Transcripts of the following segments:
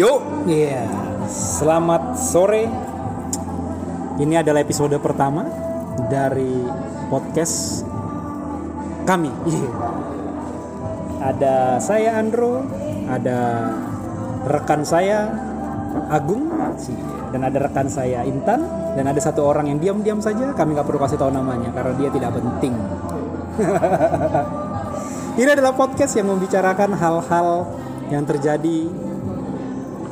Yuk, iya. Selamat sore. Ini adalah episode pertama dari podcast kami. Iya. Ada saya Andro, ada rekan saya Agung, dan ada rekan saya Intan, dan ada satu orang yang diam-diam saja. Kami nggak perlu kasih tahu namanya karena dia tidak penting. Ini adalah podcast yang membicarakan hal-hal yang terjadi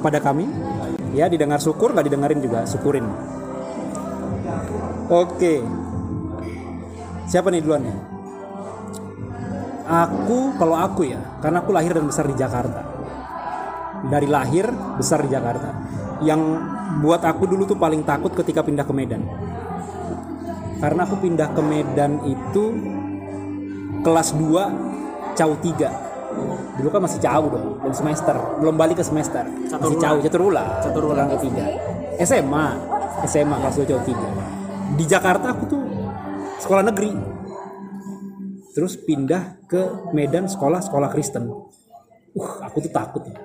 pada kami. Ya, didengar syukur, nggak didengarin juga, syukurin. Oke. Siapa nih duluan nih? Aku, kalau aku ya, karena aku lahir dan besar di Jakarta. Dari lahir, besar di Jakarta. Yang buat aku dulu tuh paling takut ketika pindah ke Medan. Karena aku pindah ke Medan itu kelas 2 CAU 3 dulu kan masih jauh dong belum semester. Belum balik ke semester. Masih jauh caturula caturula ketiga. SMA SMA kelas 2 CAU 3 di Jakarta aku tuh sekolah negeri. Terus pindah ke Medan sekolah sekolah Kristen. Uh aku tuh takut. Ya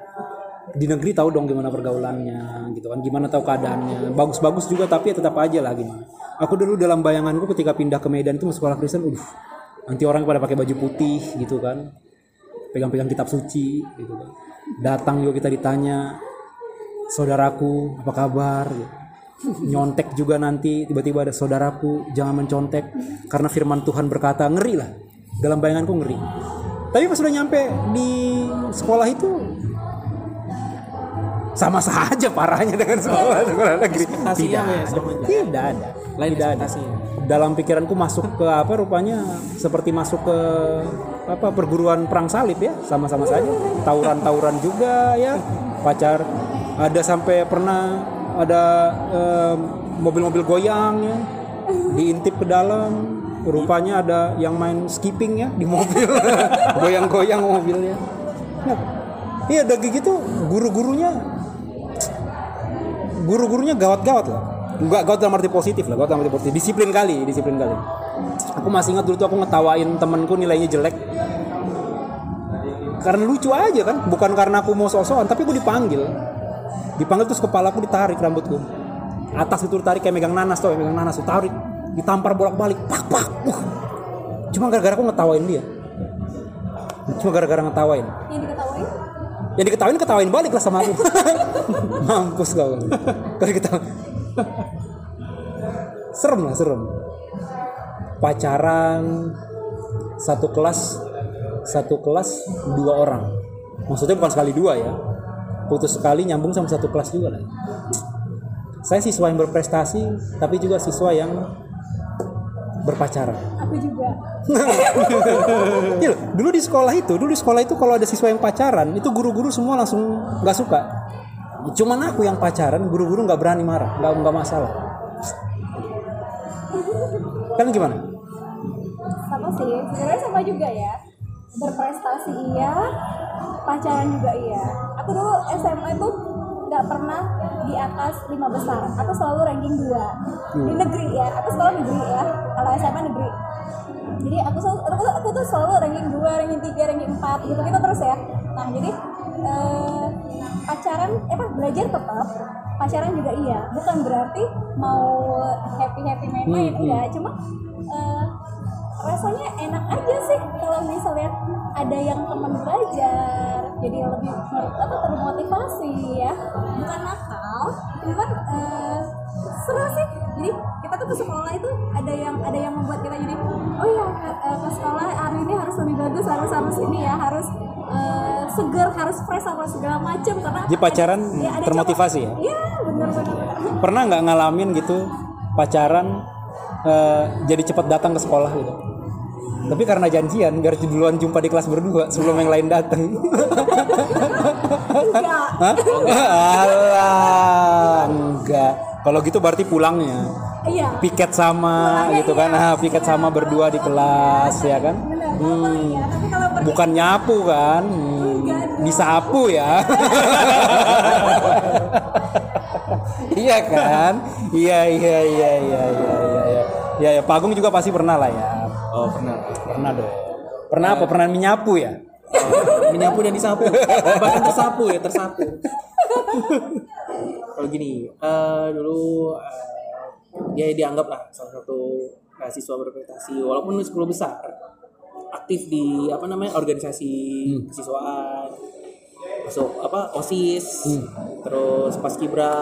di negeri tahu dong gimana pergaulannya gitu kan. Gimana tahu keadaannya. Bagus-bagus juga tapi ya tetap aja lah gimana. Aku dulu dalam bayanganku ketika pindah ke Medan itu sekolah Kristen uh nanti orang pada pakai baju putih gitu kan pegang-pegang kitab suci gitu kan. Datang juga kita ditanya saudaraku apa kabar? Gitu. nyontek juga nanti tiba-tiba ada saudaraku jangan mencontek karena firman Tuhan berkata ngeri lah. Dalam bayanganku ngeri. Tapi pas sudah nyampe di sekolah itu sama saja parahnya dengan sekolah sekolah negeri. Tidak ya, ada. tidak ada. Lain tidak ada. Dalam pikiranku masuk ke apa rupanya seperti masuk ke apa perguruan perang salib ya sama-sama saja. Tawuran-tawuran juga ya pacar. Ada sampai pernah ada em, mobil-mobil goyang ya diintip ke dalam. Rupanya ada yang main skipping ya di mobil. Goyang-goyang mobilnya. Nah, iya udah kayak gitu guru-gurunya guru-gurunya gawat-gawat lah Enggak gawat dalam arti positif lah, gawat dalam arti positif. Disiplin kali, disiplin kali. Aku masih ingat dulu tuh aku ngetawain temenku nilainya jelek. Karena lucu aja kan, bukan karena aku mau sok-sokan, tapi aku dipanggil. Dipanggil terus kepala aku ditarik rambutku. Atas itu ditarik kayak megang nanas tuh, kayak megang nanas tuh tarik. Ditampar bolak-balik, pak pak. Uh. Cuma gara-gara aku ngetawain dia. Cuma gara-gara ngetawain yang diketahui yang diketawain ketawain balik lah sama aku mampus kau kalau kita serem lah serem. Pacaran satu kelas satu kelas dua orang. Maksudnya bukan sekali dua ya. Putus sekali nyambung sama satu kelas juga lah saya siswa yang berprestasi tapi juga siswa yang berpacaran. Aku juga. Dulu di sekolah itu, dulu di sekolah itu kalau ada siswa yang pacaran, itu guru-guru semua langsung nggak suka. Cuman aku yang pacaran, guru-guru nggak berani marah, nggak nggak masalah. Kan gimana? sama sih sebenarnya sama juga ya. Berprestasi iya pacaran juga iya. Aku dulu SMA itu nggak pernah di atas lima besar. Aku selalu ranking dua. Di negeri ya aku sekolah negeri ya. Kalau SMA negeri. Jadi aku selalu aku, aku tuh selalu ranking dua ranking tiga ranking empat gitu gitu terus ya. Nah jadi eh, pacaran eh apa belajar tetap pacaran juga iya. Bukan berarti mau happy happy main-main Hmm, hmm. enggak. Cuma eh, rasanya enak aja sih kalau misalnya ada yang teman belajar. Jadi lebih apa termotivasi ya. Bukan nakal cuman eh, seru sih. Jadi kita tuh ke sekolah itu ada yang ada yang membuat kita jadi oh ya eh, ke sekolah hari ini harus lebih bagus harus harus ini ya harus eh, seger harus fresh apa segala macam karena Jadi pacaran ya, ada termotivasi ya? cowok- iya benar. Pernah nggak ngalamin gitu pacaran eh, jadi cepat datang ke sekolah gitu? Tapi karena janjian biar duluan jumpa di kelas berdua sebelum yang lain datang. enggak? Alah, enggak. Kalau gitu berarti pulangnya. iya piket sama Pulangnya gitu kan iya. ah piket sama berdua di kelas ya kan benar Hmm. ya tapi kalau bukan nyapu kan? Hmm, disapu ya. Iya kan? Iya iya iya iya iya iya iya. Ya, ya Pak Agung juga pasti pernah lah ya. Oh pernah. pernah dong. Pernah apa? Pernah menyapu ya? Menyapu dan disapu. Bahkan tersapu ya tersapu. kalau gini eh, dulu eh, dia dianggap lah salah satu mahasiswa berprestasi walaupun di 10 besar aktif di apa namanya organisasi kesiswaan masuk apa osis terus paskibra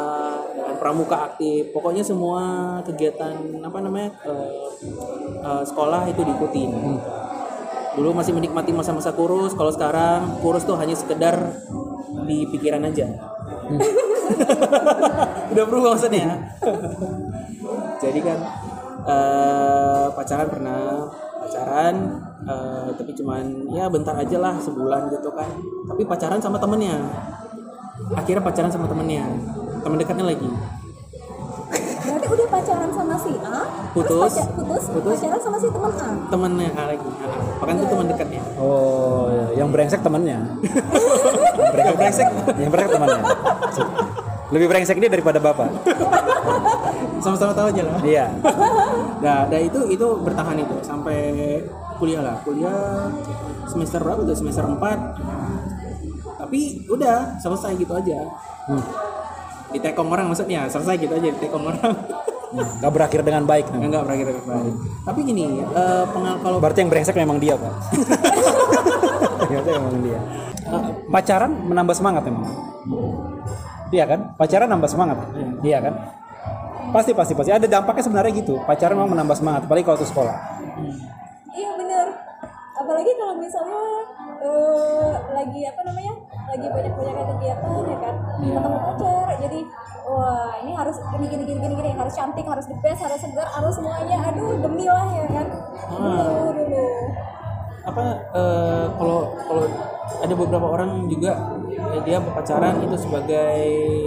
dan pramuka aktif. Pokoknya semua kegiatan apa namanya eh, eh, sekolah itu diikutin. Dulu masih menikmati masa-masa kurus kalau sekarang kurus tuh hanya sekedar di pikiran aja. Udah berubah maksudnya. Jadi kan eh, pacaran pernah pacaran eh, tapi cuman ya bentar aja lah sebulan gitu kan tapi pacaran sama temennya akhirnya pacaran sama temennya temen dekatnya lagi berarti udah pacaran sama si A Putus. terus pacar- putus, Putus. pacaran sama si teman A temennya A lagi Ah, bahkan itu teman dekatnya Oh, ya. yang brengsek temannya. Yang brengsek yang brengsek temannya. Lebih brengsek dia daripada bapak. sama-sama tahu aja lah Iya. Nah, nah itu itu bertahan itu sampai kuliah lah. Kuliah semester berapa tuh? Semester 4. Tapi udah selesai gitu aja. Hmm. Di tekong orang maksudnya, selesai gitu aja di tekong orang. Gak berakhir dengan baik. namanya. Enggak berakhir dengan baik. Tapi gini, pengal kalau Berarti yang brengsek memang dia, Pak. Berarti memang dia. Eh, pacaran menambah semangat memang. Iya kan? Pacaran nambah semangat. Iya kan? Pasti pasti pasti ada dampaknya sebenarnya gitu. Pacaran memang menambah semangat, apalagi kalau tuh sekolah. iya bener apalagi kalau misalnya eh, lagi apa namanya lagi banyak banyak kegiatan ya kan Iya. ketemu pacar jadi wah ini harus gini gini gini gini gini harus cantik harus the best harus segar harus semuanya aduh demi lah ya kan dulu dulu apa eh, kalau kalau ada beberapa orang juga dia berpacaran itu sebagai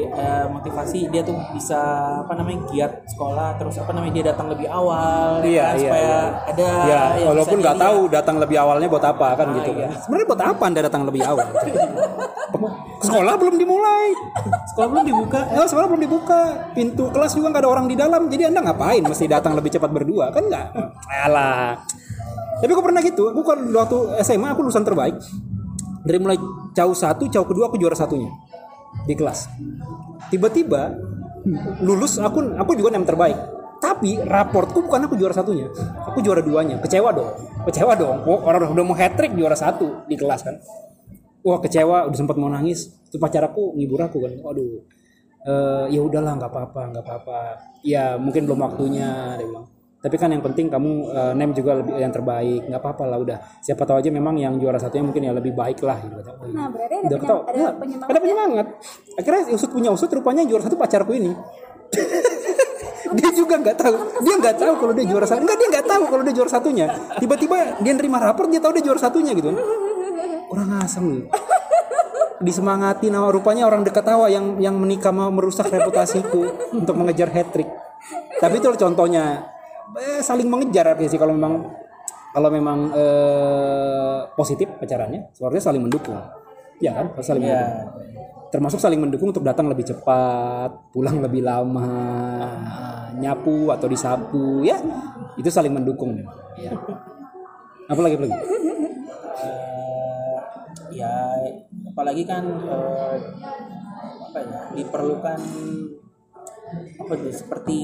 eh, motivasi dia tuh bisa apa namanya giat sekolah terus apa namanya dia datang lebih awal ya Iya, kan, iya, supaya iya. ada Ya, yang walaupun nggak tahu datang lebih awalnya buat apa kan gitu iya. kan. Sebenarnya buat apa Anda datang lebih awal? Sekolah belum dimulai. sekolah belum dibuka Ya, sekolah belum dibuka. Pintu kelas juga nggak ada orang di dalam. Jadi Anda ngapain mesti datang lebih cepat berdua? Kan nggak. Alah. Tapi aku pernah gitu. Aku kan waktu SMA aku lulusan terbaik. Dari mulai jauh satu, jauh kedua aku juara satunya di kelas. Tiba-tiba lulus aku aku juga yang terbaik. Tapi raportku bukan aku juara satunya. Aku juara duanya. Kecewa dong. Kecewa dong. Oh, orang udah mau hat trick juara satu di kelas kan. Wah kecewa, udah sempat mau nangis. Itu pacar aku ngibur aku kan. Waduh. Eh ya udahlah nggak apa-apa, nggak apa-apa. Ya mungkin belum waktunya dia bilang. Tapi kan yang penting kamu eh, nem juga lebih yang terbaik. nggak apa-apa lah udah. Siapa tahu aja memang yang juara satunya mungkin ya lebih baik lah gitu. Nah berarti ada, Udah penyem- ada Ya, penyemangat ada penyemangat. Akhirnya usut punya usut rupanya juara satu pacarku ini. dia juga nggak tahu. Dia nggak tahu kalau dia juara satu. Enggak dia nggak tahu kalau dia juara satunya. Tiba-tiba dia nerima rapor dia tahu dia juara satunya gitu. Kurang asem. Disemangati nama rupanya orang dekat tawa yang yang menikah mau merusak reputasiku untuk mengejar hat trick. Tapi itu contohnya eh, saling mengejar artinya sih kalau memang kalau memang eh, positif pacarannya, sebenarnya saling mendukung. Ya kan, saling Iya. mendukung. Termasuk saling mendukung untuk datang lebih cepat, pulang lebih lama, nyapu atau disapu, ya itu saling mendukung. Ya. Apalagi apalagi? Eh, ya apalagi kan eh, apa ya diperlukan apa tuh seperti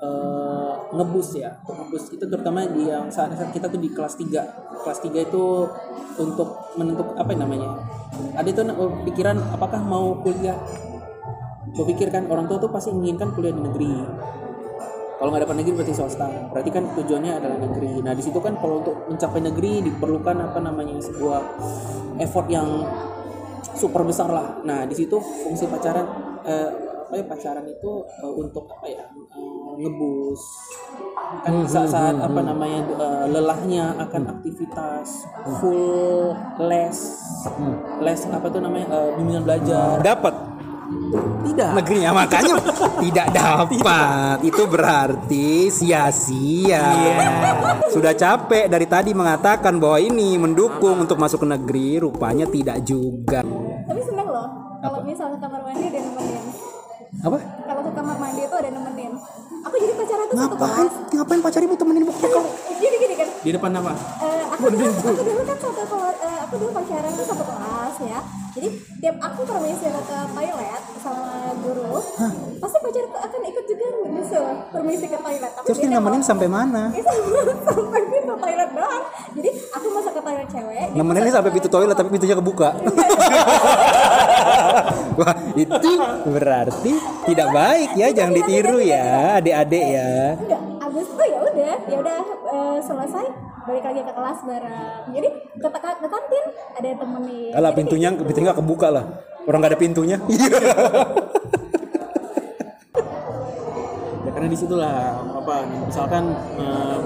eh, ngebus ya ngebus. Itu terutama di yang saat saat kita tuh di kelas 3 kelas 3 itu untuk menentuk apa namanya ada itu eh, pikiran apakah mau kuliah? Berpikir kan orang tua tuh pasti menginginkan kuliah di negeri. Kalau nggak dapat negeri berarti swasta. Berarti kan tujuannya adalah negeri. Nah di situ kan kalau untuk mencapai negeri diperlukan apa namanya sebuah effort yang super besar lah. Nah di situ fungsi pacaran eh, apa ya pacaran itu eh, untuk apa ya eh, ngebus. Kan saat-saat apa namanya eh, lelahnya akan aktivitas full les. Les apa tuh namanya eh, bimbingan belajar. Dapat? Tidak. Negerinya makanya tidak dapat. Itu berarti sia-sia. Sudah capek dari tadi mengatakan bahwa ini mendukung untuk masuk ke negeri, rupanya tidak juga. tapi seneng loh kalau misalnya kamar mandi ada yang nemenin Apa? kalau ke kamar mandi itu ada nemenin aku jadi pacaran tuh satu Ngapain? kelas Ngapain pacar ibu temenin ibu ke gini gini kan Di depan apa? Eh, aku, dulu, aku dulu kan satu kelas, eh, aku dulu pacaran tuh satu kelas ya. Jadi tiap aku permisi ke toilet sama guru, pasti pacar aku akan ikut juga nyusul permisi ke toilet. Tapi Terus dia nemenin sampai mana? Sampai pintu toilet doang. Jadi aku masuk ke toilet cewek. dia Nemeninnya sampai pintu toilet tapi pintunya kebuka. Wah, itu berarti tidak baik ya, jangan ditiru ya, adik-adik ya. enggak abis itu ya udah ya udah eh, selesai balik lagi ke kelas bareng jadi ke, ke, ke kantin ada yang temenin Alah pintunya pintunya nggak kebuka lah. Orang nggak ada pintunya. Ya karena di situlah apa misalkan eh,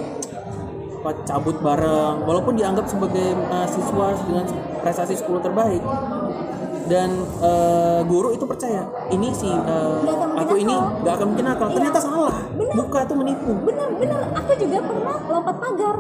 apa, cabut bareng walaupun dianggap sebagai eh, siswa dengan prestasi 10 terbaik dan eh, guru itu percaya ini si mungkin aku ini nggak akan mungkin nakal. Ternyata salah. Bener. buka itu menipu. Bener bener aku juga pernah lompat pagar.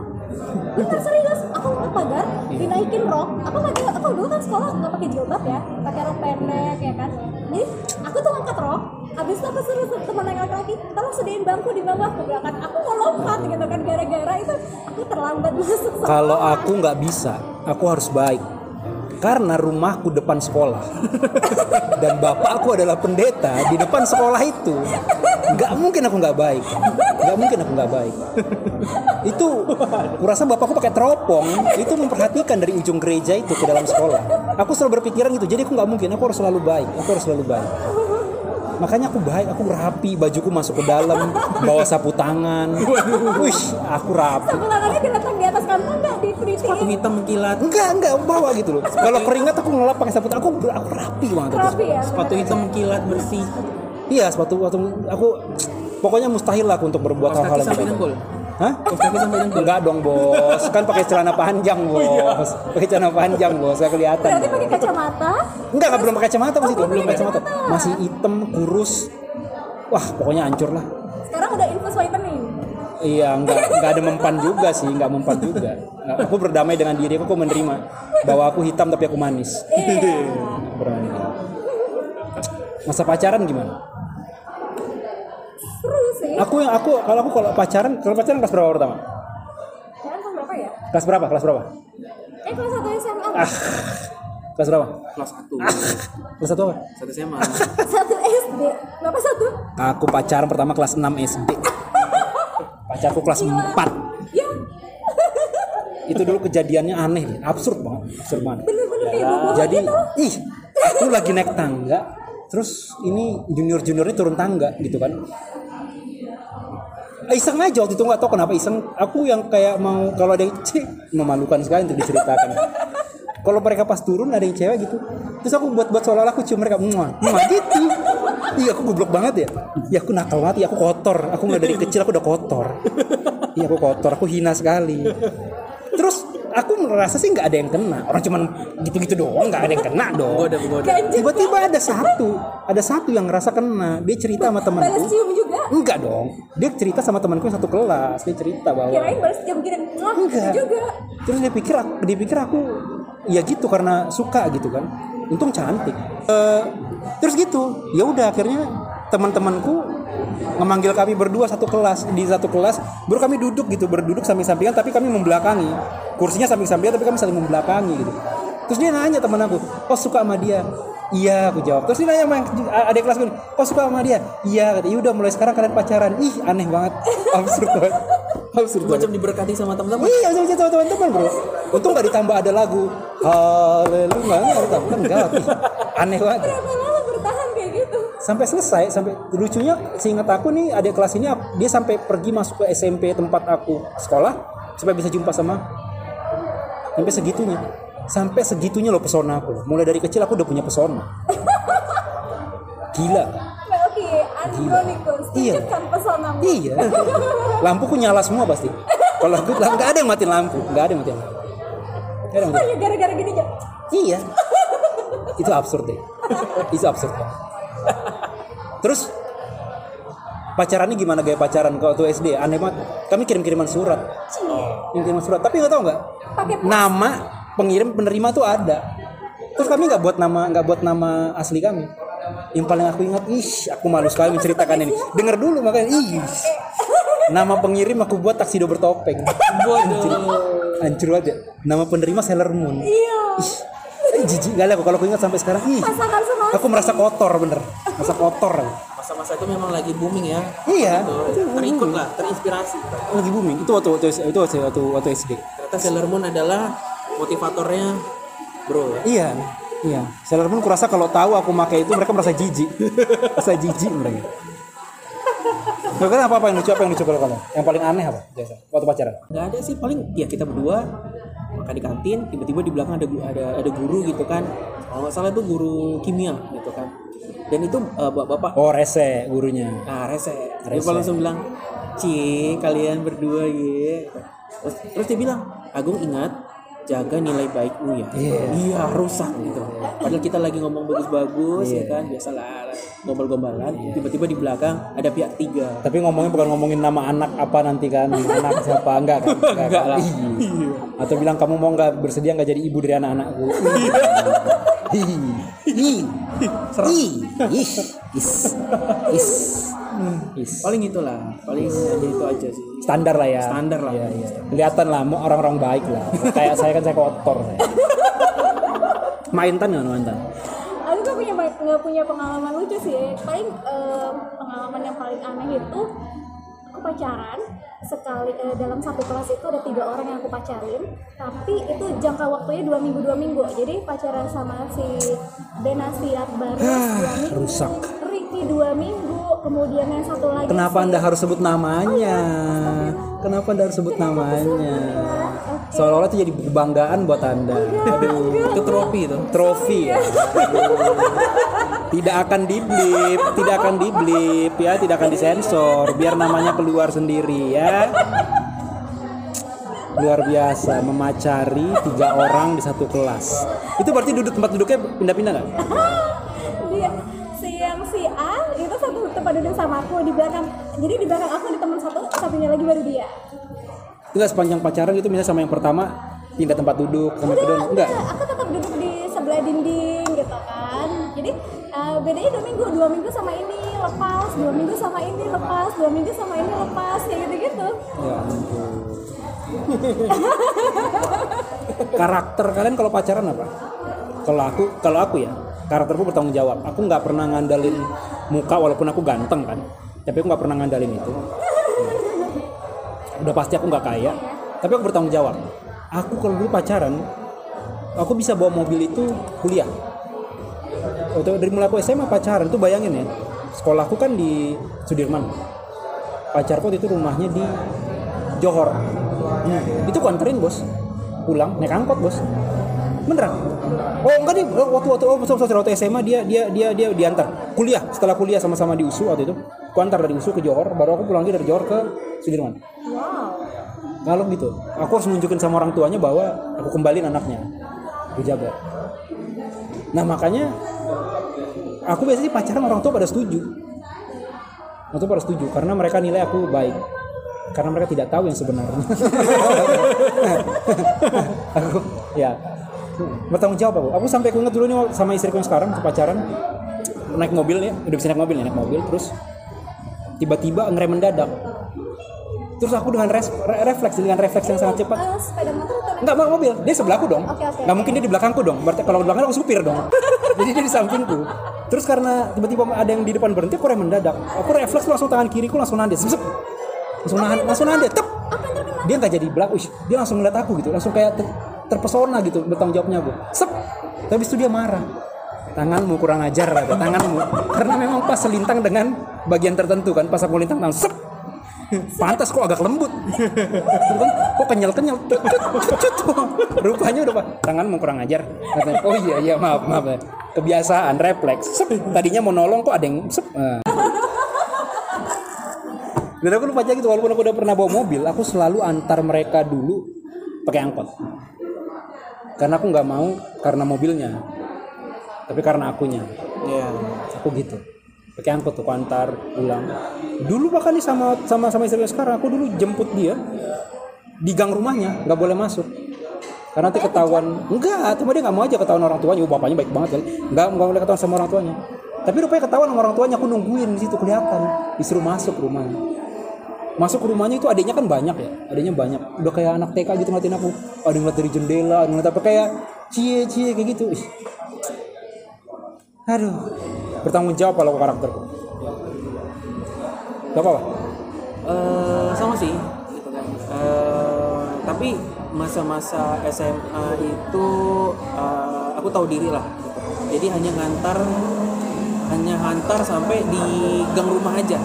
Bener serius. Aku lompat pagar dinaikin rok. Aku pakai aku dulu kan sekolah nggak pakai jilbab ya pakai rok pendek ya kan? Jadi aku tuh angkat rok abis itu aku suruh teman yang laki-laki tolong sediain bangku di bawah. Aku berangkat aku mau lompat gitu kan gara-gara itu aku terlambat masuk Kalau aku nggak bisa, aku harus baik. Karena rumahku depan sekolah. Dan bapakku adalah pendeta di depan sekolah itu, nggak mungkin aku nggak baik, nggak mungkin aku nggak baik. Itu, kurasa bapakku pakai teropong, itu memperhatikan dari ujung gereja itu ke dalam sekolah. Aku selalu berpikiran gitu, jadi aku nggak mungkin, aku harus selalu baik, aku harus selalu baik. Makanya aku baik, aku rapi, bajuku masuk ke dalam, bawa sapu tangan. Wih, aku rapi. Pulangannya diletak di atas kantong sepatu hitam mengkilat Enggak, enggak bawa gitu loh. Kalau keringat aku ngelap pakai tangan. Aku aku rapi banget. Rapi ya. sepatu hitam mengkilat bersih Iya, sepatu sepatu aku pokoknya mustahil lah aku untuk berbuat hal-hal yang sampai gitu. dengkul Hah? kaos kaki sampai dengkul Enggak dong, Bos. Kan pakai celana panjang, Bos. Pakai celana panjang, Bos. Saya kelihatan. Berarti pakai kacamata. Enggak, enggak belum pakai kacamata pas itu. belum pakai kacamata. kacamata. Masih hitam, kurus. Wah, pokoknya hancur lah. Sekarang udah infus. Iya, enggak, enggak ada mempan juga sih, enggak mempan juga. Enggak, aku berdamai dengan diri aku, aku menerima bahwa aku hitam tapi aku manis. Iya. Berani. Masa pacaran gimana? Seru sih. Aku yang aku kalau aku kalau pacaran, kalau pacaran kelas berapa pertama? Sekarang kelas berapa ya? Kelas berapa? Kelas berapa? Eh kelas 1 SMA. Ah. Kelas berapa? kelas satu Kelas satu apa? satu SMA Satu SD. Berapa satu? Aku pacaran pertama kelas 6 SD. Pacarku kelas 4. Ya. Itu dulu kejadiannya aneh, absurd banget, absurd banget. Bener-bener kayak bobo Jadi, gitu. ih, aku lagi naik tangga, terus ini junior-juniornya turun tangga gitu kan. Iseng aja waktu itu nggak tahu kenapa iseng. Aku yang kayak mau kalau ada yang cih, memalukan sekali untuk diceritakan. kalau mereka pas turun ada yang cewek gitu, terus aku buat-buat seolah-olah aku cium mereka, muah, muah gitu. Iya aku goblok banget ya. Ya aku nakal banget, ya aku kotor. Aku nggak dari kecil aku udah kotor. Iya aku kotor, aku hina sekali. Terus aku merasa sih nggak ada yang kena. Orang cuman gitu-gitu doang, nggak ada yang kena dong. Goda goda Ganjil. Tiba-tiba ada satu, ada satu yang ngerasa kena. Dia cerita sama Balas temanku. cium juga. Enggak dong. Dia cerita sama temanku yang satu kelas. Dia cerita bahwa Kirain balas cium. Wah, Enggak. juga. Terus dia pikir aku, dia pikir aku ya gitu karena suka gitu kan. Untung cantik. Eh, terus gitu. Ya udah akhirnya teman-temanku memanggil kami berdua satu kelas di satu kelas. Baru kami duduk gitu berduduk samping-sampingan tapi kami membelakangi. Kursinya samping-sampingan tapi kami saling membelakangi gitu. Terus dia nanya teman aku oh suka sama dia? Iya aku jawab. Terus dia nanya sama adik kelas gue oh suka sama dia? Iya kata udah mulai sekarang kalian pacaran. Ih aneh banget. Absurd banget absurd banget macam diberkati sama teman-teman Iya, sama sama teman-teman bro. Untung nggak ditambah ada lagu Haleluya nggak ada kan enggak. Aneh banget. Berapa lama bertahan kayak gitu? Sampai selesai, sampai lucunya seingat aku nih adik kelas ini dia sampai pergi masuk ke SMP tempat aku sekolah supaya bisa jumpa sama sampai segitunya. Sampai segitunya loh pesona aku. Mulai dari kecil aku udah punya pesona. Gila. Andronikus, Iya. tunjukkan pesonamu. Iya. Lampuku nyala semua pasti. Kalau aku nggak ada yang matiin lampu, nggak ada yang matiin lampu. Hanya gara-gara gini aja. Iya. itu absurd deh. Itu absurd. Terus pacarannya gimana gaya pacaran kalau tuh SD? Aneh banget. Kami kirim-kiriman surat. Kirim-kiriman surat. Tapi nggak tahu nggak? Nama pengirim penerima tuh ada. Terus kami nggak buat nama nggak buat nama asli kami. Yang paling aku ingat, ih, aku malu sekali menceritakan ini. Dengar dulu makanya, ih, nama pengirim aku buat taksido bertopeng Bodoh. hancur. Banget ya. Nama penerima Sailor Moon. Iya. Eh, jijik kali aku kalau aku ingat sampai sekarang ih aku merasa kotor bener. Merasa kotor. Masa-masa itu memang lagi booming ya. iya. Terikut lah, terinspirasi. lagi booming. Itu waktu waktu itu waktu waktu, waktu SD Ternyata Sailor Moon adalah motivatornya bro ya. iya iya. Sailor Moon kurasa kalau tahu aku pakai itu mereka merasa jijik. Merasa jijik mereka. Kau kan apa apa yang lucu apa yang lucu kalau kamu yang paling aneh apa biasa waktu pacaran? Nggak ada sih paling ya kita berdua makan di kantin tiba-tiba di belakang ada ada ada guru gitu kan. Kalau nggak salah itu guru kimia gitu kan. Dan itu eh, bapak-bapak oh rese gurunya. Nah rese. Dia Rese. langsung bilang cie kalian berdua ya terus, terus dia bilang Agung ingat jaga nilai baikmu ya Iya. iya rusak gitu padahal kita lagi ngomong bagus-bagus ya kan biasalah gombal-gombalan tiba-tiba di belakang ada pihak tiga tapi ngomongnya bukan ngomongin nama anak apa nanti kan anak siapa enggak kan Enggak lah. Iya. atau bilang kamu mau nggak bersedia nggak jadi ibu dari anak-anakku Ih. Ih. Ih. Ih. Is. Is. Is. paling itulah paling hanya itu aja sih standar lah ya Standar lah. Iya, iya. kelihatan lah mau orang-orang baik lah kayak saya kan saya kotor saya. maintan nggak maintan Aku tuh punya nggak punya pengalaman lucu sih. Paling eh, pengalaman yang paling aneh itu aku pacaran sekali eh, dalam satu kelas itu ada tiga orang yang aku pacarin tapi itu jangka waktunya dua minggu dua minggu jadi pacaran sama si Benasiat baru dua minggu rusak. Ricky dua minggu kemudian yang satu lagi kenapa anda harus sebut namanya? Kenapa anda harus sebut namanya? seolah-olah itu jadi kebanggaan buat anda. Aduh itu trofi itu trofi ya. Tidak akan diblip, tidak akan diblip ya, tidak akan disensor, biar namanya keluar sendiri ya. Luar biasa memacari tiga orang di satu kelas. Itu berarti duduk tempat duduknya pindah-pindah nggak? dia tempat duduk sama aku di belakang jadi di belakang aku ada teman satu satunya lagi baru dia Enggak sepanjang pacaran itu misalnya sama yang pertama pindah tempat duduk sama kedua enggak. aku tetap duduk di sebelah dinding gitu kan jadi eh, bedanya dua minggu dua minggu sama ini lepas dua minggu sama ini lepas dua minggu sama ini lepas kayak gitu gitu Ya. Karakter kalian kalau pacaran apa? Kalau aku, kalau aku ya, karakterku bertanggung jawab. Aku nggak pernah ngandalin muka walaupun aku ganteng kan. Tapi aku nggak pernah ngandalin itu. Udah pasti aku nggak kaya. Tapi aku bertanggung jawab. Aku kalau dulu pacaran, aku bisa bawa mobil itu kuliah. Dari mulai aku SMA pacaran tuh bayangin ya. Sekolahku kan di Sudirman. Pacarku itu rumahnya di Johor. Hmm, Itu aku anterin bos. Pulang naik angkot bos. Beneran? Oh enggak nih waktu waktu oh, waktu, waktu, waktu SMA dia dia dia dia diantar kuliah setelah kuliah sama-sama di USU waktu itu. Aku antar dari USU ke Johor, baru aku pulang lagi dari Johor ke Sudirman. wow Kalau gitu, aku harus nunjukin sama orang tuanya bahwa aku kembaliin anaknya. Aku jaga. Nah makanya aku biasanya pacaran orang tua pada setuju. Orang tua pada setuju karena mereka nilai aku baik. Karena mereka tidak tahu yang sebenarnya. aku ya bertanggung jawab aku. Aku sampai aku ingat dulu nih sama istriku yang sekarang pacaran naik mobil ya, udah bisa naik mobil ya, naik mobil terus tiba-tiba ngerem mendadak. Terus aku dengan res- re- refleks dengan refleks yang sangat cepat Eh, sepeda motor atau naik Enggak, mau mobil. Dia sebelahku dong. Oke. Nggak mungkin dia di belakangku dong. Berarti kalau di belakang aku supir dong. Jadi dia di sampingku. Terus karena tiba-tiba ada yang di depan berhenti, aku rem mendadak. Aku refleks langsung tangan kiriku langsung nandes. Sep, sep. Langsung nahan, langsung nandes. Tep. Dia nggak jadi belakang. Dia langsung ngeliat aku gitu. Langsung kayak terpesona gitu bertanggung jawabnya aku. Sep. Tapi itu dia marah. Tanganmu kurang ajar kata, tanganmu. Karena memang pas selintang dengan bagian tertentu kan. Pas aku lintang tangan, sep. Pantas kok agak lembut. Gitu kan, kok tut, tut. Rupanya udah pak, tanganmu kurang ajar. Katanya, oh iya iya maaf maaf. Kebiasaan refleks. Sep. Tadinya mau nolong kok ada yang sep. Ah. Dan aku lupa aja gitu walaupun aku udah pernah bawa mobil, aku selalu antar mereka dulu pakai angkot. Karena aku nggak mau karena mobilnya, tapi karena akunya. ya Aku gitu. Pakai angkot tuh aku antar pulang. Dulu bahkan nih sama sama sama istri sekarang, aku dulu jemput dia di gang rumahnya, nggak boleh masuk. Karena nanti ketahuan, enggak, cuma dia nggak mau aja ketahuan orang tuanya. Oh, bapaknya baik banget kali. Enggak, nggak boleh ketahuan sama orang tuanya. Tapi rupanya ketahuan sama orang tuanya, aku nungguin di situ kelihatan, disuruh masuk rumahnya. Masuk ke rumahnya itu adiknya kan banyak ya adiknya banyak. Udah kayak anak TK gitu ngeliatin aku ada ngeliat dari jendela ada ngeliat apa kayak cie cie kayak gitu. Ih. aduh. Bertanggung jawab kalau karakterku gak apa-apa? Eh, sama sih. Eh, tapi masa-masa SMA itu eh, aku tahu diri lah. Jadi hanya ngantar hanya ngantar sampai di gang rumah aja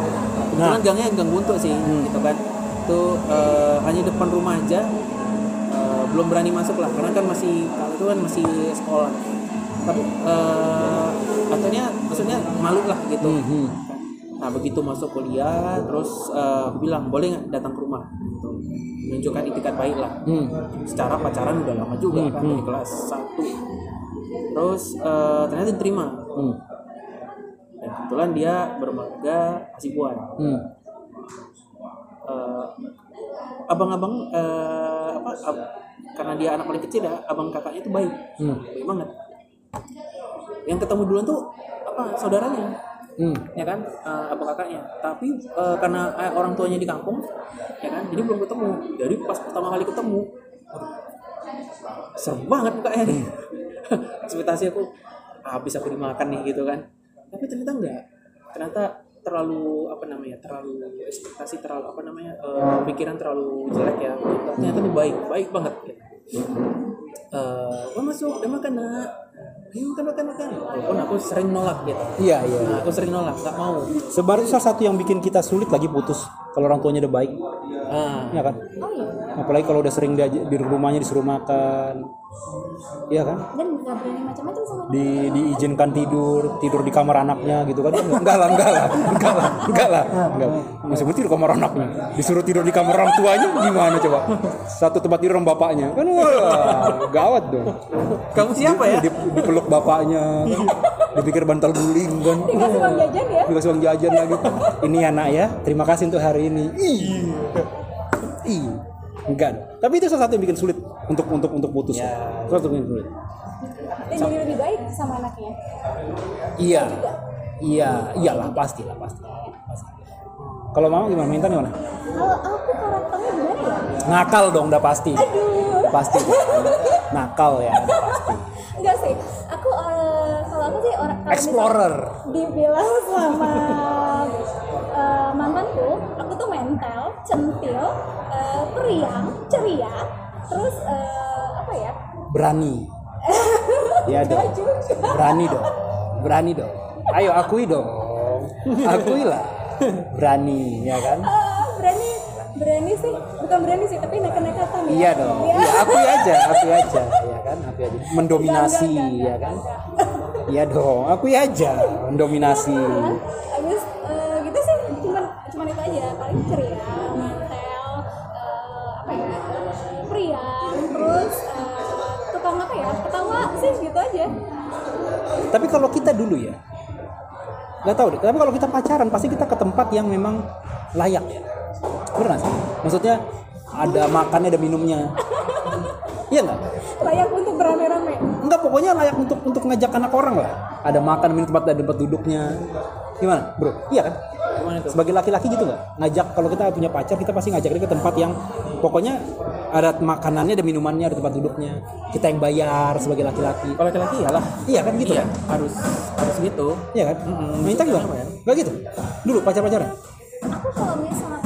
kebetulan Nah. gangnya gang buntu sih gitu kan itu eh, hanya depan rumah aja Eh, belum berani masuk lah karena kan masih kalau itu kan masih sekolah tapi eh ataunya maksudnya malu lah gitu Mhm. Nah begitu masuk kuliah, terus eh, aku bilang boleh nggak datang ke rumah, gitu. menunjukkan itikat baik lah. Hmm. Secara pacaran udah lama juga Hmm, kan hmm. dari kelas 1 Terus eh, ternyata diterima. Hmm. Kebetulan dia bermarga Hasibuan. Hmm. Eh, abang-abang eh, apa? ab- karena dia anak paling kecil ya, abang kakaknya itu baik, Hmm. baik banget. Yang ketemu duluan tuh apa? Saudaranya Hmm. ya kan eh, abang kakaknya tapi eh, karena eh, orang tuanya di kampung ya kan jadi belum ketemu jadi pas pertama kali ketemu serem banget mukanya nih ekspektasi aku "Ah, habis aku dimakan nih gitu kan tapi ternyata enggak ternyata terlalu apa namanya terlalu ekspektasi terlalu apa namanya eh, pikiran terlalu jelek ya ternyata tuh baik baik banget gitu. Eh, oh masuk udah makan nak ayo makan makan makan walaupun aku sering nolak gitu Iya iya. Nah, aku sering nolak, nggak mau. Sebar itu salah satu yang bikin kita sulit lagi putus kalau orang tuanya udah baik, Ah, ya kan? oh iya Apalagi kalau udah sering di, di rumahnya disuruh makan, iya kan? dan nggak berani macam-macam sama Di diizinkan tidur, tidur di kamar anaknya gitu kan? Enggak lah, enggak lah, enggak lah, enggak lah, enggak. Masih tidur di kamar anaknya, disuruh tidur di kamar orang tuanya gimana coba? Satu tempat tidur sama bapaknya, kan wah, gawat dong. kamu siapa ya? Di- dipeluk bapaknya, dipikir bantal guling kan? dikasih uang jajan ya? Dikasih uang jajan lagi. Ini anak ya terima kasih untuk hari ini. Ih. Ih. Enggak tapi itu salah satu yang bikin sulit untuk untuk untuk putus. Ya. salah satu yang bikin sulit. Dan jadi lebih baik sama anaknya? Iya. Iya. Iyalah pasti lah pasti pasti kalau mama gimana? Minta gimana? Kalau aku karakternya gimana ya? Nakal dong udah pasti. Aduh. Pasti. Nakal ya udah pasti. Enggak sih orang explorer. dibilang sama eh, mantanku aku tuh mental centil eh, periang ceria terus eh, apa ya? Berani. Ya dong. Berani dong. Berani dong. Ayo akui dong. Akui lah berani ya kan? Ah, berani berani sih. Bukan berani sih tapi nekat-nekatan ya. Iya dong. Iya. Iya, akui aja, akui aja, ya kan? Akui aja. Mendominasi, Enggak, enggak, ya enggak, kan? Iya dong, akui aja, mendominasi. Abis eh, gitu sih cuman cuman itu aja paling ceria, mantel, eh, apa ya, periang, terus eh, tukang apa ya, ketawa sih gitu aja. Tapi kalau kita dulu ya, nggak tahu deh. Tapi kalau kita pacaran, pasti kita ke tempat yang memang layak ya. Benar sih? Maksudnya ada makannya, ada minumnya. Iya nggak? Layak untuk berame-rame. Enggak, pokoknya layak untuk untuk ngajak anak orang lah. Ada makan, minum tempat, ada tempat duduknya. Gimana, bro? Iya kan? Gimana tuh? sebagai laki-laki gitu nggak ngajak kalau kita punya pacar kita pasti ngajak dia ke tempat yang pokoknya ada makanannya ada minumannya ada tempat duduknya kita yang bayar sebagai laki-laki Kalau laki-laki ya lah. iya kan gitu iya, kan harus harus gitu. iya kan Mm-mm. Minta gimana ya? nggak gitu dulu pacar-pacaran Aku kalau misalnya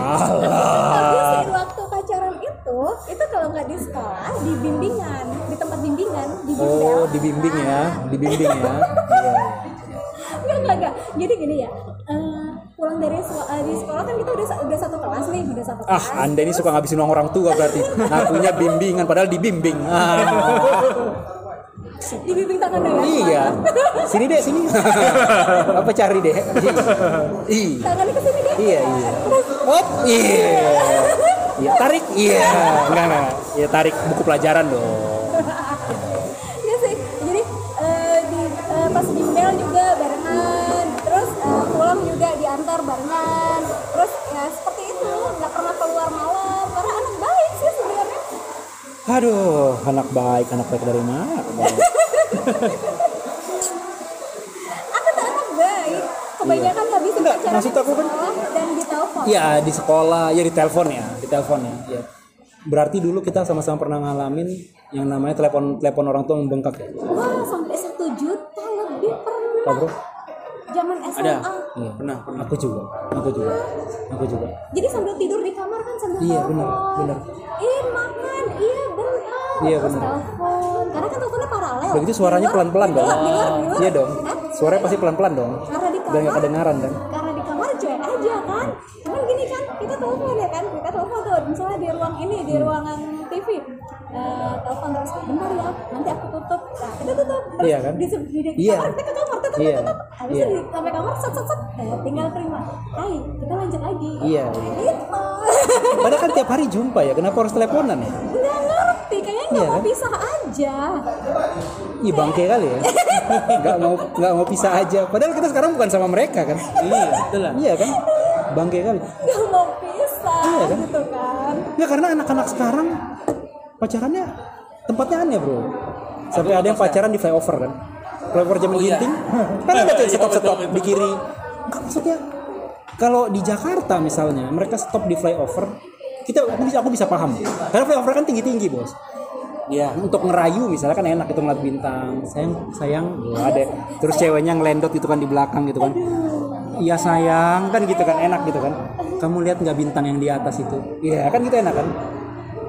Dari waktu pacaran itu, itu kalau nggak di sekolah, di bimbingan, di tempat bimbingan, di bimbel. oh dibimbing ya dibimbing ya iya. Enggak, enggak, enggak. Jadi gini ya, eh, pulang dari seko- eh, di sekolah kan kita udah udah satu kelas nih, udah satu ah kelas. anda ini suka ngabisin uang orang tua berarti ngakunya bimbingan padahal dibimbing ah. Dibimbing tangan ya. iya sini deh sini apa cari deh Ih. Tangannya ke sini deh. Iya iya. Hop, iya. Iya tarik, iya. Enggak enggak. Ya tarik buku pelajaran dong. Iya sih. Jadi eh, di eh, pas bimbel juga barengan, terus eh, pulang juga diantar barengan. Terus ya seperti itu, nggak pernah keluar malam karena anak baik sih sebenarnya. Aduh, anak baik, anak baik dari mana? Aku tuh kebanyakan habisin Enggak, pacaran maksud aku kan- dan di telepon Iya di sekolah, ya di telepon ya, di telepon ya. Iya. Berarti dulu kita sama-sama pernah ngalamin yang namanya telepon telepon orang tua membengkak ya. wah sampai satu juta lebih pernah Pak bro? zaman SMA Ada. Iya. Pernah, pernah. Aku juga, aku juga, aku juga. jadi sambil tidur di kamar kan sambil Iya, telepon benar, benar. iya makan iya bentar Iya, benar. telepon Begitu suaranya pelan-pelan dong. luar- di luar- di luar. Iya dong. Hah? Suaranya pasti pelan-pelan dong. karena di Biar nggak kamar kedengaran kan? karena di kamar cuek aja kan cuman gini kan kita telepon ya kan kita telepon tuh misalnya di ruang ini di ruangan TV Eh, telepon terus bentar ya nanti aku tutup nah kita tutup terus Iya kan? di, di, di Iya. kamar kita ke kamar tutup Iya. tutup habis Iya. itu di, sampai kamar set set set eh, tinggal terima hai kita lanjut lagi Iya. gitu Padahal kan tiap hari jumpa ya. Kenapa harus teleponan ya? nggak ngerti kayaknya nggak Iya mau kan? pisah aja Ih bangke kali ya. Gak mau nggak mau pisah aja. Padahal kita sekarang bukan sama mereka kan? Iya, betul lah. Iya kan? Bangke kali. nggak mau pisah Iya kan? gitu kan Ya karena anak-anak sekarang pacarannya tempatnya aneh bro. Sampai ada yang pacaran di flyover kan. Flyover jaman Oh, iya. ginting. Kan ada tuh Iya, stop-stop betul, betul. di kiri. Kan maksudnya kalau di Jakarta misalnya mereka stop di flyover kita aku bisa aku bisa paham karena flyover kan tinggi tinggi bos Iya. untuk ngerayu misalnya kan enak itu ngeliat bintang. Sayang sayang. Wah, ada. Terus ceweknya ngelendot gitu kan di belakang gitu kan. Iya sayang kan gitu kan enak gitu kan. Kamu lihat nggak bintang yang di atas itu? Iya kan gitu enak kan.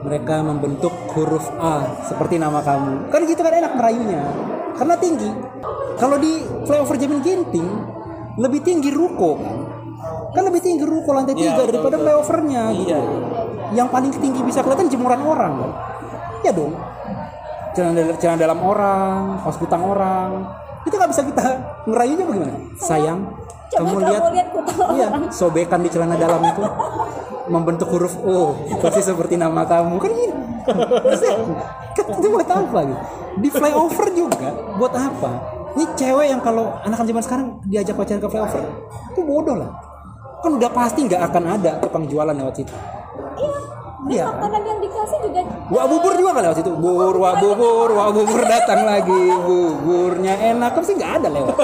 Mereka membentuk huruf A seperti nama kamu. Kan gitu kan enak merayunya. Karena tinggi. Kalau di flyover Jamin Ginting lebih tinggi ruko kan. Kan lebih tinggi ruko lantai Iya, tiga betul, daripada betul. flyovernya gitu. Iya. yang paling tinggi bisa kelihatan jemuran orang kan. Ya dong celana dalam, celana dalam orang kaos kutang orang. Itu nggak bisa kita ngerayunya bagaimana? Sayang. Coba kamu kamu lihat. lihat iya sobekan di celana dalam itu. Membentuk huruf O. Pasti seperti nama kamu. Kan gini. Maksudnya, kan itu buat apa gitu? Di flyover juga buat apa? Ini cewek yang kalau anak-anak zaman sekarang diajak pacaran ke flyover itu bodoh lah. Kan udah pasti nggak akan ada tukang jualan lewat situ. Iya Iya. makanan yang dikasih juga Wah bubur juga kan lewat situ. Bur, wah bubur, wah bubur datang lagi. Buburnya enak. Pasti nggak ada lewat.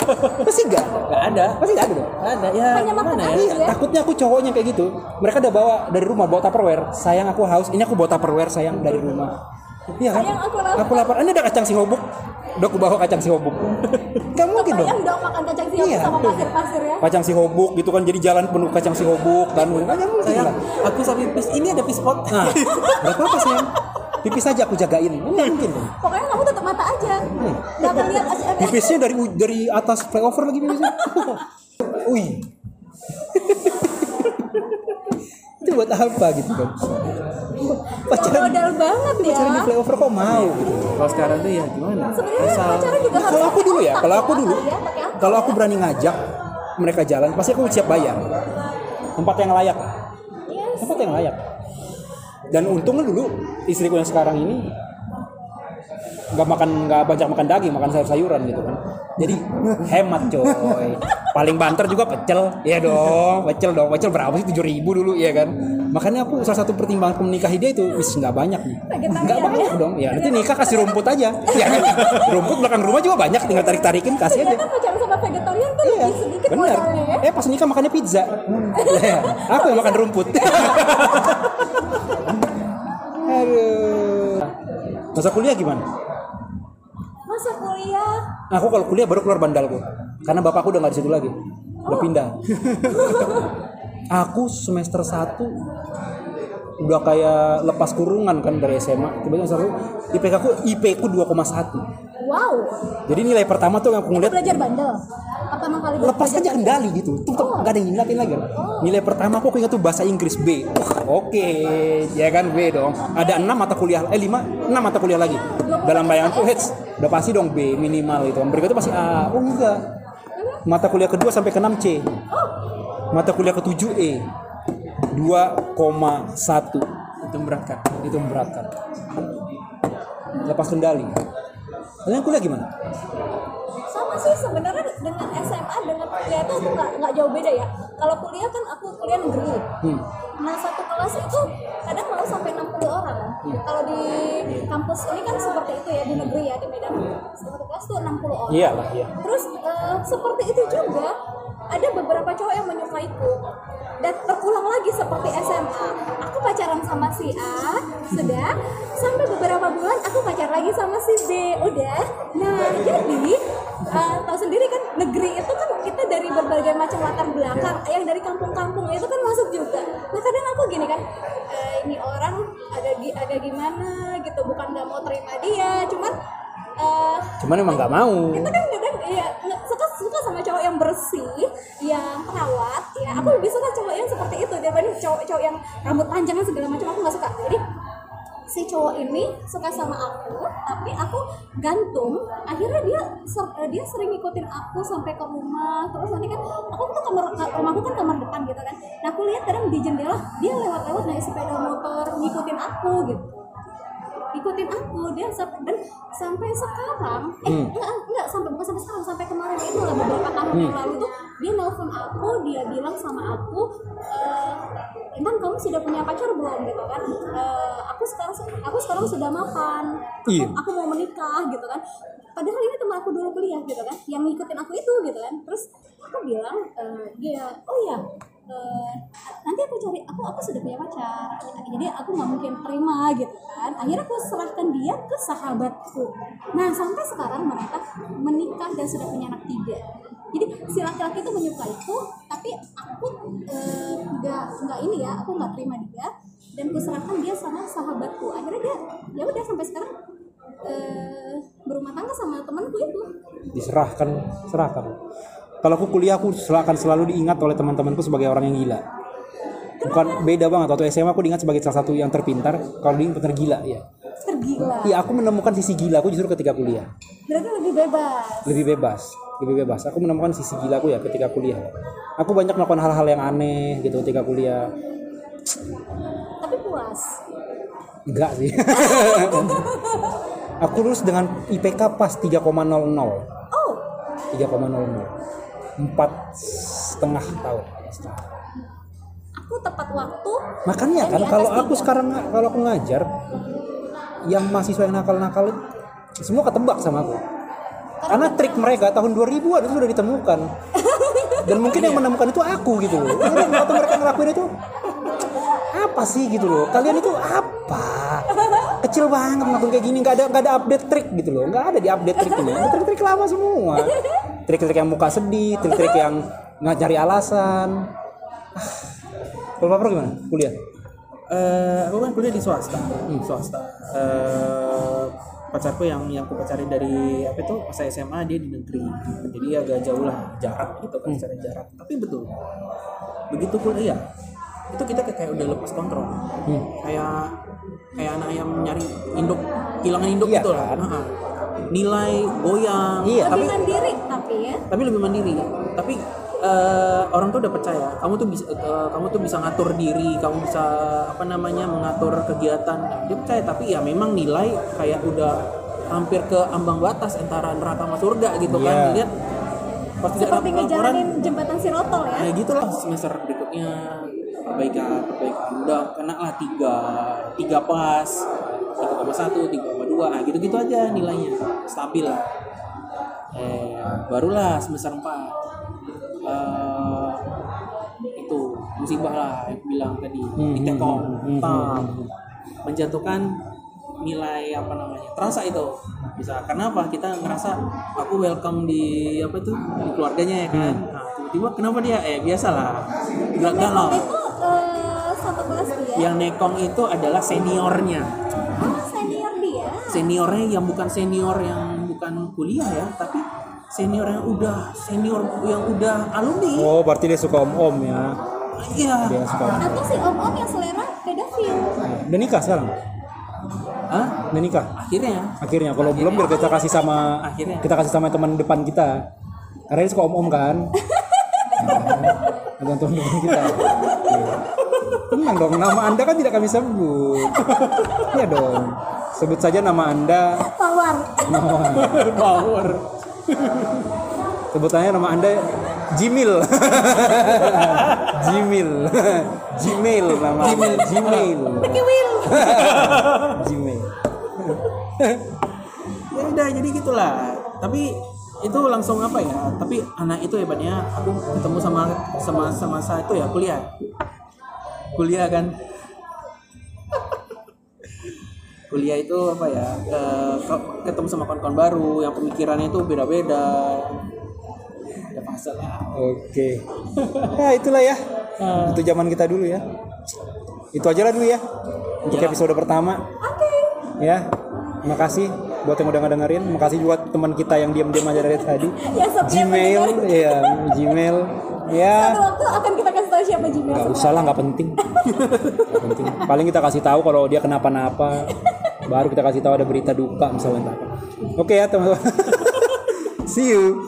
Pasti nggak ada. Gak ada. Pasti nggak ada dong. Gak ada. Ya, Hanya makan ya? Iya, takutnya aku cowoknya kayak gitu. Mereka udah bawa dari rumah bawa tupperware. Sayang aku haus. Ini aku bawa tupperware sayang dari rumah. Iya kan? Sayang, aku lapar. Aku lapar. Ini ada kacang sihobuk. Udah aku bawa kacang sihobuk. Gak mungkin dong. Dong makan kacang siop Iya. sama pasir-pasir ya Kacang sihobuk gitu kan jadi jalan penuh kacang sihobuk kan. Kan nggak mungkin Sayang, lah. aku sampai pipis. Ini ada pispot. Nah, gak apa-apa sayang. Pipis aja aku jagain. Nggak mungkin dong. pokoknya kamu tutup mata aja Hmm. nggak akan lihat aja Pipisnya dari dari atas flyover lagi pipisnya. Wih. itu buat apa gitu kan? Pacaran, modal banget ya pacaran di flyover kok mau gitu. Kalau sekarang tuh ya gimana? sebenarnya Asal pacaran juga harus Kalau aku dulu ya, kalau aku dulu, ya, kalau aku berani ngajak mereka jalan, pasti aku siap bayar. Tempat yang layak, Yes. tempat yang layak. Dan untungnya dulu istriku yang sekarang ini nggak makan nggak banyak makan daging makan sayur-sayuran gitu kan jadi hemat coy paling banter juga pecel ya dong pecel dong pecel berapa sih tujuh ribu dulu ya kan makanya aku salah satu pertimbangan menikahi dia itu wis nggak banyak nih nggak banyak ya? dong ya nanti nikah kasih rumput aja ya kan rumput belakang rumah juga banyak tinggal tarik tarikin kasih aja Ternyata pacaran sama vegetarian tuh Iya, sedikit benar. modalnya ya. Eh pas nikah makannya pizza. Ya, aku yang makan rumput. Aduh. Masa kuliah gimana? Masa kuliah Aku kalau kuliah baru keluar bandalku. Karena bapakku udah nggak di situ lagi. Udah pindah. aku semester 1 udah kayak lepas kurungan kan dari SMA. Tiba-tiba satu IPK ku IP ku 2,1. wow. Jadi nilai pertama tuh yang aku ngeliat Belajar bandel. Apa emang kali lepas aja kendali gitu. Tuh tuh nggak ada yang ngeliatin lagi. Nilai pertama aku ingat tuh bahasa Inggris B. Wah, oke. Ya kan B dong. Ada enam mata kuliah eh lima enam mata kuliah lagi. Dalam bayanganku hits. Udah pasti dong B minimal itu. Berikutnya pasti A. Oh enggak. Mata kuliah kedua sampai ke 6 C mata kuliah ke 7 E. 2,1 Itu beratkan. itu memberatkan lepas kendali. Kalian kuliah gimana? Sama sih sebenarnya dengan SMA dengan kuliah itu aku nggak nggak jauh beda ya. Kalau kuliah kan aku kuliah negeri. Hmm. nah satu kelas itu kadang malah sampai 60 orang. Kalau di kampus ini kan seperti itu ya di negeri ya di Medan. Satu kelas tuh 60 orang. Iya iya. Terus eh, seperti itu juga ada beberapa cowok yang menyukaiku dan terulang lagi seperti SMA aku pacaran sama si A sudah. Sampai beberapa bulan aku pacar lagi sama si B udah. Nah jadi eh, tahu sendiri kan negeri itu kan kita dari berbagai macam latar belakang. Yang dari kampung-kampung itu kan masuk juga. Nah kadang aku gini kan eh, ini orang agak gi- agak gimana gitu bukan nggak mau terima dia cuman eh, cuman emang nggak mau. Kita kan kadang ya sama cowok yang bersih yang perawat ya aku lebih suka cowok yang seperti itu daripada cowok-cowok yang rambut panjang segala macam aku nggak suka. Jadi si cowok ini suka sama aku tapi aku gantung. Akhirnya dia eh, dia sering ngikutin aku sampai ke rumah terus nanti kan aku tuh kamar rumahku kan kamar depan gitu kan. Nah aku lihat kadang di jendela dia lewat-lewat naik sepeda motor ngikutin aku gitu ikutin aku dia sampai dan sampai sekarang eh enggak enggak sampai bukan sampai sekarang sampai kemarin itu lah beberapa tahun yang lalu tuh dia nelfon aku dia bilang sama aku eh Intan kamu sudah punya pacar belum? Gitu kan. Eh, aku sekarang aku sekarang sudah mapan. Aku, Iya. aku mau menikah gitu kan. Padahal ini teman aku dulu kuliah gitu kan. Yang ngikutin aku itu gitu kan. Terus aku bilang eh, dia oh ya eh, nanti aku cari aku aku sudah punya pacar. Jadi aku nggak mungkin terima gitu kan. Akhirnya aku serahkan dia ke sahabatku. Nah sampai sekarang mereka menikah dan sudah punya anak tiga. Jadi si laki-laki itu menyukaiku tapi aku eh, nggak nggak ini ya aku nggak terima dia. Dan kuserahkan dia sama sahabatku. Akhirnya dia ya udah sampai sekarang eh, berumah tangga sama temanku itu. Diserahkan serahkan kalau aku kuliah aku akan selalu diingat oleh teman-temanku sebagai orang yang gila. Bukan beda banget waktu SMA aku diingat sebagai salah satu yang terpintar kalau diingat tergila ya tergila? Iya aku menemukan sisi gila aku justru ketika kuliah. Berarti lebih bebas? Lebih bebas lebih bebas. Aku menemukan sisi gila aku ya ketika kuliah. Aku banyak melakukan hal-hal yang aneh gitu ketika kuliah. Tapi puas? Enggak sih. Aku lulus dengan IPK pas 3,00 oh. 3,00 empat setengah tahun. Aku tepat waktu. Makanya kan kalau aku sekarang kalau aku ngajar yang mahasiswa yang nakal-nakal semua ketebak sama aku. Karena trik mereka tahun 2000-an itu sudah ditemukan. Dan mungkin yang menemukan itu aku gitu loh. Jadi waktu mereka ngelakuin itu apa sih gitu loh? Kalian itu apa? Kecil banget ngelakuin kayak gini nggak ada nggak ada update trik gitu loh. Nggak ada di update triknya trik-trik lama semua trik-trik yang muka sedih trik-trik yang nggak cari alasan. Ah. kalau bapak gimana? Kuliah? Eh, aku kan kuliah di swasta, swasta. Eh, pacarku yang yang aku pacari dari apa itu pas SMA dia di negeri, jadi agak jauh lah jarak gitu kan secara jarak. Tapi betul, begitu kuliah itu kita kayak, kayak udah lepas kontrol, kayak kayak anak ayam nyari induk, kehilangan induk Iya gitu lah. kan? Nah, nilai goyang, Iya. lebih tapi mandiri tapi ya. Tapi lebih mandiri. Tapi eh, orang tuh udah percaya kamu tuh bisa eh, kamu tuh bisa ngatur diri kamu bisa apa namanya mengatur kegiatan. Dia percaya tapi ya memang nilai kayak udah hampir ke ambang batas antara neraka sama surga gitu kan. Iya. dilihat pas tidak seperti ngejalanin jembatan sirotol ya ya. gitu lah semester berikutnya. Perbaikan perbaikan. Udah kena lah tiga tiga pas tiga koma satu tiga koma dua nah gitu gitu aja nilainya. Stabil lah. Eh barulah semester empat. Eh itu musibah lah yang bilang tadi. Di Telkom tam menjatuhkan nilai apa namanya terasa itu. Bisa karena apa? Kita ngerasa aku welcome di apa itu? Di keluarganya ya kan? Nah, tiba-tiba kenapa dia? Eh biasalah. Gak galau itu eh, satu kelas dia? Yang nekong itu adalah seniornya seniornya yang bukan senior yang bukan kuliah ya tapi senior yang udah senior yang udah alumni. Oh berarti dia suka om om ya? Iya. Dia suka om atau si om om yang selera? Pedofil. Udah nikah sekarang? Hah? udah nikah? Akhirnya. Akhirnya kalau belum biar kita kasih sama Akhirnya. kita kasih sama teman depan kita. Karena dia suka om om kan? Nah, teman depan kita. Tenang dong nama anda kan tidak kami sebut. Iya dong. Sebut saja nama anda. Tawar nama power. Sebutannya nama anda Jimil. Jimil. Gmail nama Gmail Gmail Kiwil Gmail ya udah jadi gitulah. Tapi itu langsung apa ya? Tapi anak itu hebatnya aku ketemu sama sama sama itu ya kuliah kuliah kan kuliah itu apa ya ke- ketemu sama kawan-kawan baru yang pemikirannya itu beda-beda ada fase lah Oke. Ya itulah ya. Itu zaman kita dulu ya. Itu aja lah dulu ya. Untuk Ya. episode pertama. Ya. Makasih buat yang udah ngedengerin. Makasih juga teman kita yang diam-diam aja dari tadi. Ya, Gmail, ya, Gmail. Ya. Satu waktu akan kita kasih tahu siapa Gmail Gak usah lah, nggak penting. Nggak penting. Paling kita kasih tahu kalau dia kenapa-napa. Baru kita kasih tahu ada berita duka misalnya. Oke ya teman-teman. See you.